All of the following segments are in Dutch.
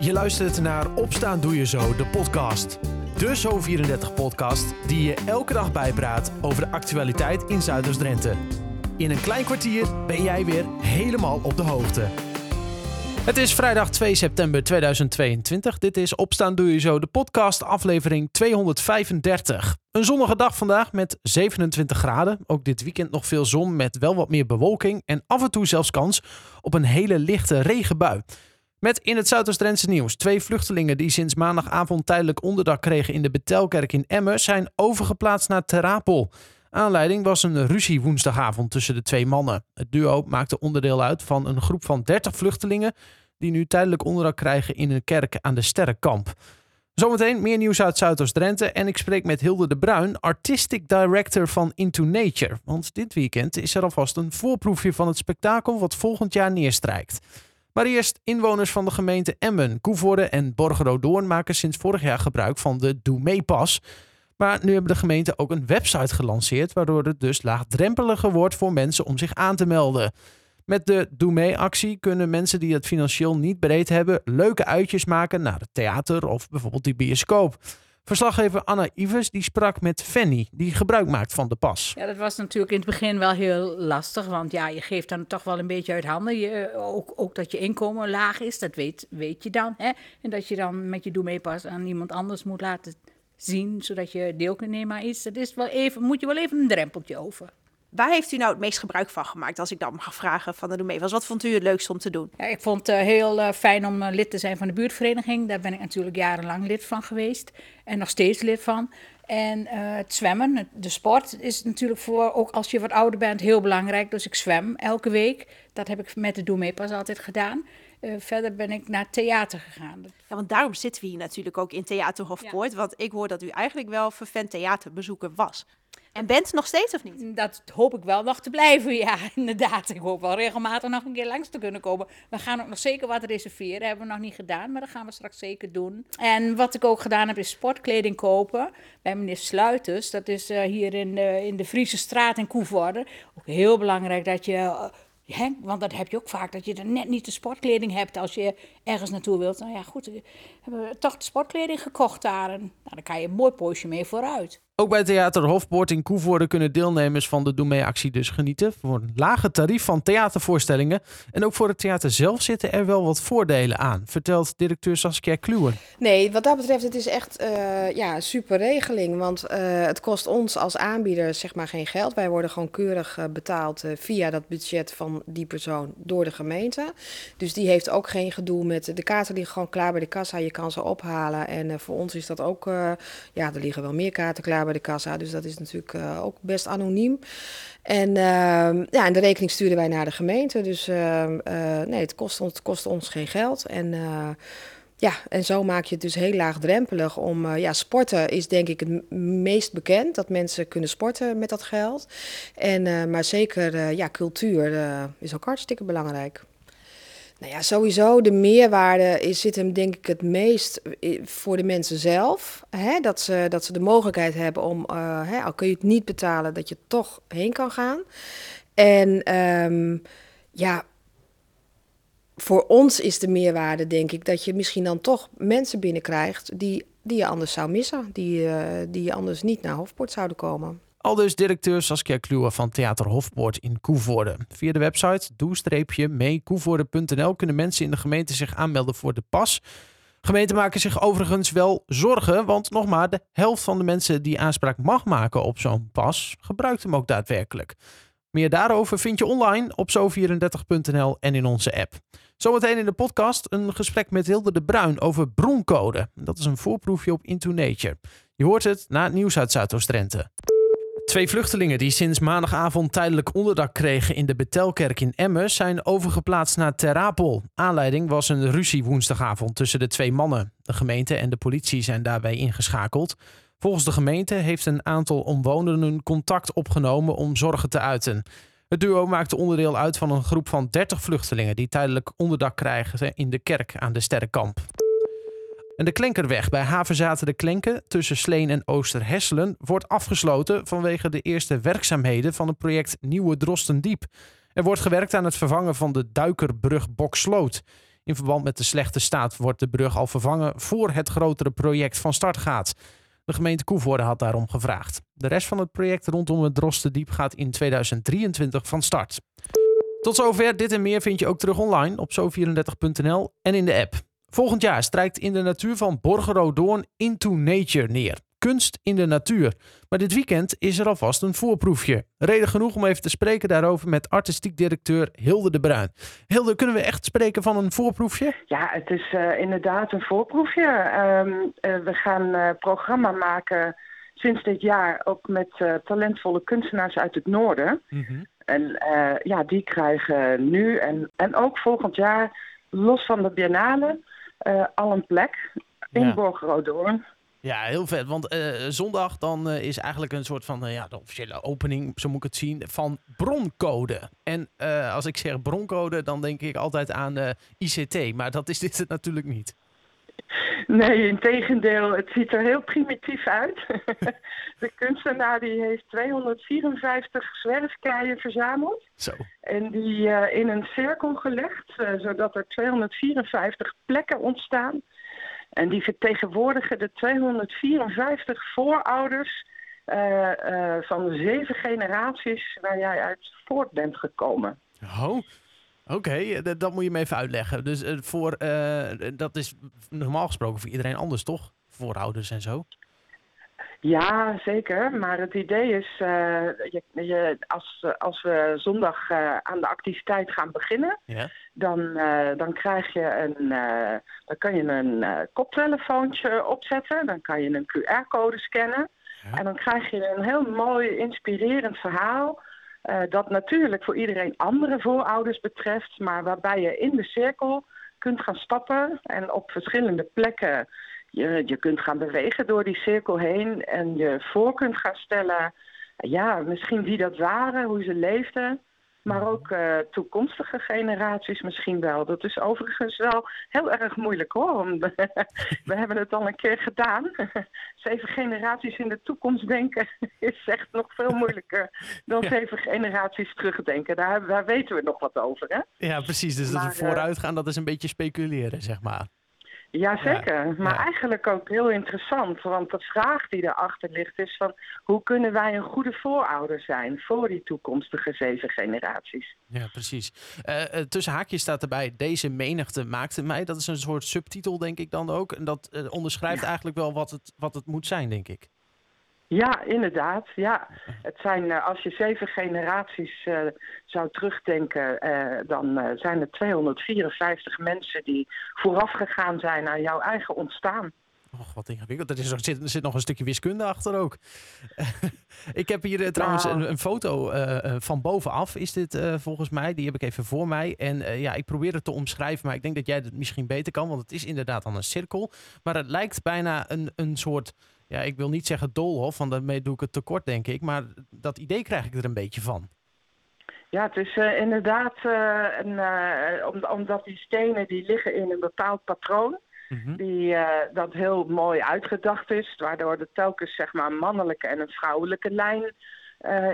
Je luistert naar Opstaan Doe Je Zo, de podcast. De Zo34-podcast die je elke dag bijpraat over de actualiteit in Zuiders-Drenthe. In een klein kwartier ben jij weer helemaal op de hoogte. Het is vrijdag 2 september 2022. Dit is Opstaan Doe Je Zo, de podcast, aflevering 235. Een zonnige dag vandaag met 27 graden. Ook dit weekend nog veel zon met wel wat meer bewolking en af en toe zelfs kans op een hele lichte regenbui. Met in het Zuidoost-Drentse nieuws twee vluchtelingen die sinds maandagavond tijdelijk onderdak kregen in de Betelkerk in Emmen zijn overgeplaatst naar Terapel. Aanleiding was een ruzie woensdagavond tussen de twee mannen. Het duo maakte onderdeel uit van een groep van 30 vluchtelingen die nu tijdelijk onderdak krijgen in een kerk aan de Sterrenkamp. Zometeen meer nieuws uit Zuidoost-Drenthe en ik spreek met Hilde de Bruin, artistic director van Into Nature. Want dit weekend is er alvast een voorproefje van het spektakel wat volgend jaar neerstrijkt. Maar eerst, inwoners van de gemeente Emmen, Koevoorde en Borgeroodoorn maken sinds vorig jaar gebruik van de Doe Mee Pas. Maar nu hebben de gemeenten ook een website gelanceerd, waardoor het dus laagdrempeliger wordt voor mensen om zich aan te melden. Met de Doe Mee actie kunnen mensen die het financieel niet breed hebben, leuke uitjes maken naar het theater of bijvoorbeeld die bioscoop. Verslaggever Anna Ivers die sprak met Fanny, die gebruik maakt van de pas. Ja, dat was natuurlijk in het begin wel heel lastig, want ja, je geeft dan toch wel een beetje uit handen. Je, ook, ook dat je inkomen laag is, dat weet, weet je dan. Hè? En dat je dan met je doe mee pas aan iemand anders moet laten zien, zodat je deel kunt nemen aan iets. Dat is wel even, moet je wel even een drempeltje over. Waar heeft u nou het meest gebruik van gemaakt, als ik dan mag vragen van de Doe Mee? Wat vond u het leukst om te doen? Ja, ik vond het uh, heel uh, fijn om uh, lid te zijn van de buurtvereniging. Daar ben ik natuurlijk jarenlang lid van geweest en nog steeds lid van. En het zwemmen, de sport, is natuurlijk voor, ook als je wat ouder bent, heel belangrijk. Dus ik zwem elke week. Dat heb ik met de Doe Mee pas altijd gedaan. Uh, verder ben ik naar theater gegaan. Ja, want daarom zitten we hier natuurlijk ook in Theater Hofpoort. Ja. Want ik hoor dat u eigenlijk wel vervent theaterbezoeker was. En bent nog steeds of niet? Dat hoop ik wel nog te blijven, ja, inderdaad. Ik hoop wel regelmatig nog een keer langs te kunnen komen. We gaan ook nog zeker wat reserveren. hebben we nog niet gedaan, maar dat gaan we straks zeker doen. En wat ik ook gedaan heb, is sportkleding kopen bij meneer Sluiters. Dat is uh, hier in de, in de Friese straat in Koevoorde. Ook heel belangrijk dat je... Want dat heb je ook vaak, dat je er net niet de sportkleding hebt als je ergens naartoe wilt. Nou ja, goed, we hebben toch de sportkleding gekocht daar. En nou, dan kan je een mooi poosje mee vooruit. Ook bij Theater Hofpoort in Koevoorde kunnen deelnemers van de Doe Mee actie dus genieten. Voor een lage tarief van theatervoorstellingen. En ook voor het theater zelf zitten er wel wat voordelen aan, vertelt directeur Saskia Kluwer. Nee, wat dat betreft, het is echt uh, ja, een super regeling. Want uh, het kost ons als aanbieder zeg maar geen geld. Wij worden gewoon keurig uh, betaald via dat budget van die persoon door de gemeente. Dus die heeft ook geen gedoe met de kaarten liggen gewoon klaar bij de kassa. Je kan ze ophalen. En voor ons is dat ook, ja, er liggen wel meer kaarten klaar bij de kassa. Dus dat is natuurlijk uh, ook best anoniem. En, uh, ja, en de rekening sturen wij naar de gemeente. Dus uh, nee, het kost, ons, het kost ons geen geld. En ja, en zo maak je het dus heel laagdrempelig om... ja, sporten is denk ik het meest bekend. Dat mensen kunnen sporten met dat geld. En, maar zeker ja, cultuur is ook hartstikke belangrijk. Nou ja, sowieso de meerwaarde is, zit hem denk ik het meest voor de mensen zelf. Hè? Dat, ze, dat ze de mogelijkheid hebben om, uh, hè, al kun je het niet betalen, dat je toch heen kan gaan. En um, ja, voor ons is de meerwaarde denk ik dat je misschien dan toch mensen binnenkrijgt die, die je anders zou missen. Die, uh, die je anders niet naar Hofpoort zouden komen. Al dus directeur Saskia Kluwer van Theater Hofpoort in Koevoorde. Via de website doe-meekoevoorde.nl kunnen mensen in de gemeente zich aanmelden voor de pas. Gemeenten maken zich overigens wel zorgen, want nog maar de helft van de mensen die aanspraak mag maken op zo'n pas gebruikt hem ook daadwerkelijk. Meer daarover vind je online op zo34.nl en in onze app. Zometeen in de podcast een gesprek met Hilde de Bruin over broncode. Dat is een voorproefje op Into Nature. Je hoort het na het nieuws uit Zuidoost-Drenthe. Twee vluchtelingen die sinds maandagavond tijdelijk onderdak kregen in de Betelkerk in Emmen zijn overgeplaatst naar Terapel. Aanleiding was een ruzie woensdagavond tussen de twee mannen. De gemeente en de politie zijn daarbij ingeschakeld. Volgens de gemeente heeft een aantal omwonenden contact opgenomen om zorgen te uiten. Het duo maakte onderdeel uit van een groep van 30 vluchtelingen die tijdelijk onderdak krijgen in de kerk aan de Sterrenkamp. En de Klenkerweg bij Havenzaten de Klenken tussen Sleen en Oosterhesselen wordt afgesloten vanwege de eerste werkzaamheden van het project Nieuwe Drostendiep. Er wordt gewerkt aan het vervangen van de duikerbrug Boksloot. In verband met de slechte staat wordt de brug al vervangen voor het grotere project van start gaat. De gemeente Koevoorde had daarom gevraagd. De rest van het project rondom het Drostendiep gaat in 2023 van start. Tot zover. Dit en meer vind je ook terug online op zo34.nl en in de app. Volgend jaar strijkt in de natuur van Borgeroodoorn Into Nature neer. Kunst in de natuur. Maar dit weekend is er alvast een voorproefje. Reden genoeg om even te spreken daarover met artistiek directeur Hilde de Bruin. Hilde, kunnen we echt spreken van een voorproefje? Ja, het is uh, inderdaad een voorproefje. Um, uh, we gaan uh, programma maken sinds dit jaar ook met talentvolle kunstenaars uit het noorden. Mm -hmm. En ja, die krijgen nu en, en ook volgend jaar, los van de biennale, al een plek in ja. Borgeroodoorn. Ja, heel vet. Want uh, zondag dan uh, is eigenlijk een soort van uh, ja, de officiële opening, zo moet ik het zien, van broncode. En als ik zeg broncode, dan denk ik altijd aan ICT. Maar dat is dit natuurlijk niet. Nee, in tegendeel. Het ziet er heel primitief uit. de kunstenaar die heeft 254 zwerfkeien verzameld. Zo. En die in een cirkel gelegd, zodat er 254 plekken ontstaan en die vertegenwoordigen de 254 voorouders uh, van de zeven generaties waar jij uit voort bent gekomen. Oh, oké. Okay. Dat moet je me even uitleggen. Dus uh, voor, dat is normaal gesproken voor iedereen anders, toch? Voorouders en zo. Ja, zeker. Maar het idee is, uh, je, je, als, als we zondag aan de activiteit gaan beginnen, ja. dan, dan krijg je een, dan kan je een koptelefoontje opzetten, dan kan je een QR-code scannen ja. en dan krijg je een heel mooi, inspirerend verhaal. Dat natuurlijk voor iedereen andere voorouders betreft, maar waarbij je in de cirkel kunt gaan stappen en op verschillende plekken je, je kunt gaan bewegen door die cirkel heen en je voor kunt gaan stellen, ja, misschien wie dat waren, hoe ze leefden. Maar Mhm. ook uh, toekomstige generaties misschien wel. Dat is overigens wel heel erg moeilijk hoor. Want we hebben het al een keer gedaan. zeven generaties in de toekomst denken is echt nog veel moeilijker dan Ja. zeven generaties terugdenken. Daar, daar weten we nog wat over hè. Ja, precies. Dus dat Maar, we vooruit gaan, dat is een beetje speculeren, zeg maar. Jazeker, maar ja. eigenlijk ook heel interessant. Want de vraag die erachter ligt is van... hoe kunnen wij een goede voorouder zijn voor die toekomstige zeven generaties? Ja, precies. Eh, tussen haakjes staat erbij, deze menigte maakte mij. Dat is een soort subtitel, denk ik dan ook. En dat eh, onderschrijft eigenlijk wel wat het, wat het moet zijn, denk ik. Ja, inderdaad. Ja. Het zijn, eh, als je zeven generaties eh, zou terugdenken, eh, dan zijn er 254 mensen die vooraf gegaan zijn aan jouw eigen ontstaan. Och, wat ingewikkeld. Er, is, er, zit, zit nog een stukje wiskunde achter ook. ik heb hier trouwens Nou. een, een foto van bovenaf, is dit volgens mij. Die heb ik even voor mij. En ja, ik probeer het te omschrijven, maar ik denk dat jij het misschien beter kan. Want het is inderdaad dan een cirkel. Maar het lijkt bijna een, een soort, ja, ik wil niet zeggen doolhof, want daarmee doe ik het tekort, denk ik. Maar dat idee krijg ik er een beetje van. Ja, het is eh, inderdaad eh, een, eh, om, omdat die stenen die liggen in een bepaald patroon. Mhm. Die, dat heel mooi uitgedacht is, waardoor er telkens zeg maar, een mannelijke en een vrouwelijke lijn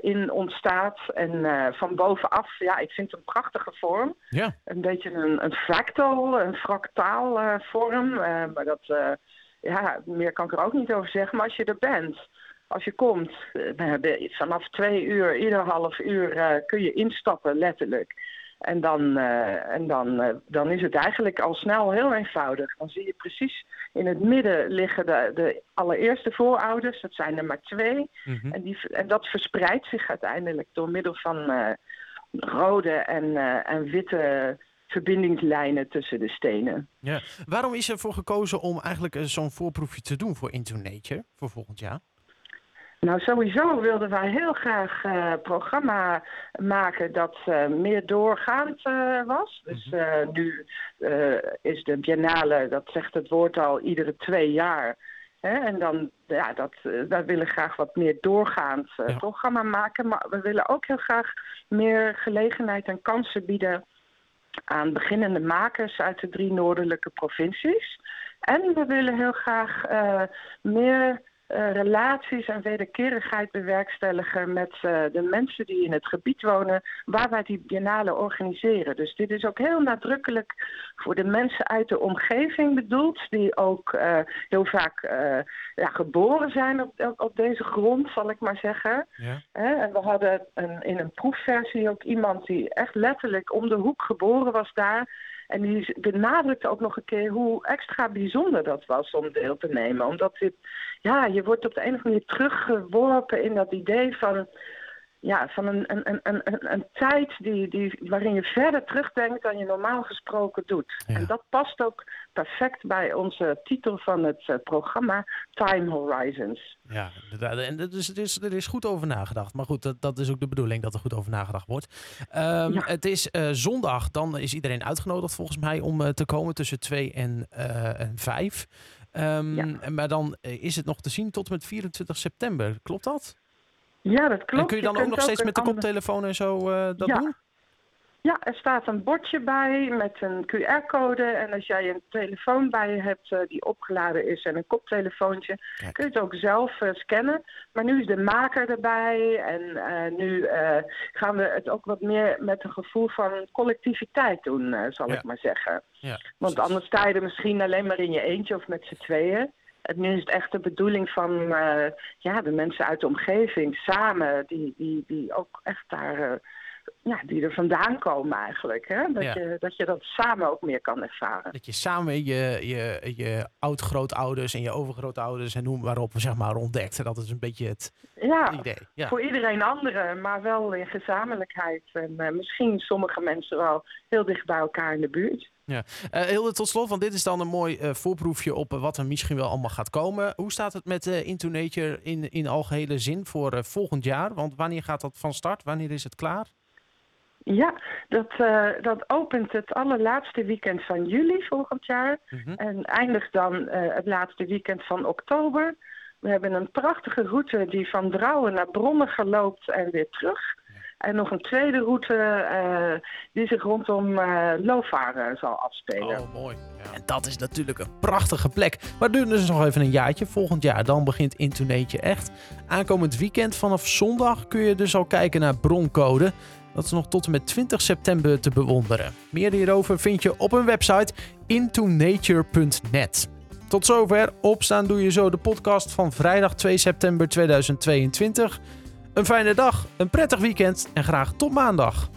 in ontstaat. En van bovenaf, ja, ik vind het een prachtige vorm. Ja, Een beetje een, een fractal, een fractaal vorm. maar dat, ja, meer kan ik er ook niet over zeggen. Maar als je er bent, als je komt, eh, we hebben vanaf twee uur, ieder half uur eh, kun je instappen, letterlijk. En dan, eh, en dan, dan is het eigenlijk al snel heel eenvoudig. Dan zie je precies in het midden liggen de, de allereerste voorouders. Dat zijn er maar twee. Mhm. En, die, en dat verspreidt zich uiteindelijk door middel van rode en, en witte verbindingslijnen tussen de stenen. ja. Waarom is er voor gekozen om eigenlijk eh, zo'n voorproefje te doen voor Into Nature voor volgend jaar? Nou, sowieso wilden wij heel graag eh programma maken dat eh, meer doorgaand was. Dus eh, nu is de biennale, dat zegt het woord al, iedere twee jaar. Hè? En dan, ja, dat, wij willen graag wat meer doorgaand Ja. programma maken. Maar we willen ook heel graag meer gelegenheid en kansen bieden aan beginnende makers uit de drie noordelijke provincies. En we willen heel graag eh, meer eh, relaties en wederkerigheid bewerkstelligen met eh, de mensen die in het gebied wonen waar wij die biennale organiseren. Dus dit is ook heel nadrukkelijk voor de mensen uit de omgeving bedoeld, die ook eh, heel vaak ja, geboren zijn op, op, deze grond, zal ik maar zeggen. Ja. En we hadden een, in een proefversie ook iemand die echt letterlijk om de hoek geboren was daar. En die benadrukte ook nog een keer hoe extra bijzonder dat was om deel te nemen. Omdat dit, ja, je wordt op de een of andere manier teruggeworpen in dat idee van ja, van een, een, een, een, een tijd die, die, waarin je verder terugdenkt dan je normaal gesproken doet. En dat past ook perfect bij onze titel van het uh, programma, Time Horizons. Ja, en er, is, er is goed over nagedacht. Maar goed, dat, dat is ook de bedoeling dat er goed over nagedacht wordt. Um, ja. Het is uh, zondag, dan is iedereen uitgenodigd volgens mij om uh, te komen tussen 2 en, en 5. Um, ja. Maar dan is het nog te zien tot en met 24 september. Klopt dat? Ja, dat klopt. En kun je dan ook nog steeds met de koptelefoon en zo uh, dat ja. doen? Ja, er staat een bordje bij met een QR-code. En als jij een telefoon bij je hebt uh, die opgeladen is en een koptelefoontje, Kijk. kun je het ook zelf uh, scannen. Maar nu is de maker erbij en nu gaan we het ook wat meer met een gevoel van collectiviteit doen, zal ja. ik maar zeggen. Ja, Want anders sta je er misschien alleen maar in je eentje of met z'n tweeën. Nu is het echt de bedoeling van uh, ja, de mensen uit de omgeving samen, die, die, die ook echt daar, uh, ja, die er vandaan komen eigenlijk. Hè? Dat, ja. je, dat je dat samen ook meer kan ervaren. Dat je samen je, je, je oud-grootouders en je overgrootouders en noem maar op, zeg maar, ontdekt. Dat is een beetje het ja, idee. Ja, voor iedereen andere, maar wel in gezamenlijkheid. En uh, misschien sommige mensen wel heel dicht bij elkaar in de buurt. Ja. Uh, Hilde, tot slot, want dit is dan een mooi uh, voorproefje op uh, wat er misschien wel allemaal gaat komen. Hoe staat het met Into Nature in, in algehele zin voor volgend jaar? Want wanneer gaat dat van start? Wanneer is het klaar? Ja, dat, dat opent het allerlaatste weekend van juli volgend jaar. -hmm. En eindigt dan het laatste weekend van oktober. We hebben een prachtige route die van Drouwen naar Brommen loopt en weer terug. En nog een tweede route uh, die zich rondom uh, Lovaren zal afspelen. Oh, mooi. Ja. En dat is natuurlijk een prachtige plek. Maar duurt dus nog even een jaartje. Volgend jaar dan begint Intoneetje echt. Aankomend weekend vanaf zondag kun je dus al kijken naar broncode. Dat is nog tot en met 20 september te bewonderen. Meer hierover vind je op hun website intonature.net. Tot zover. Opstaan doe je zo de podcast van vrijdag 2 september 2022. Een fijne dag, een prettig weekend en graag tot maandag.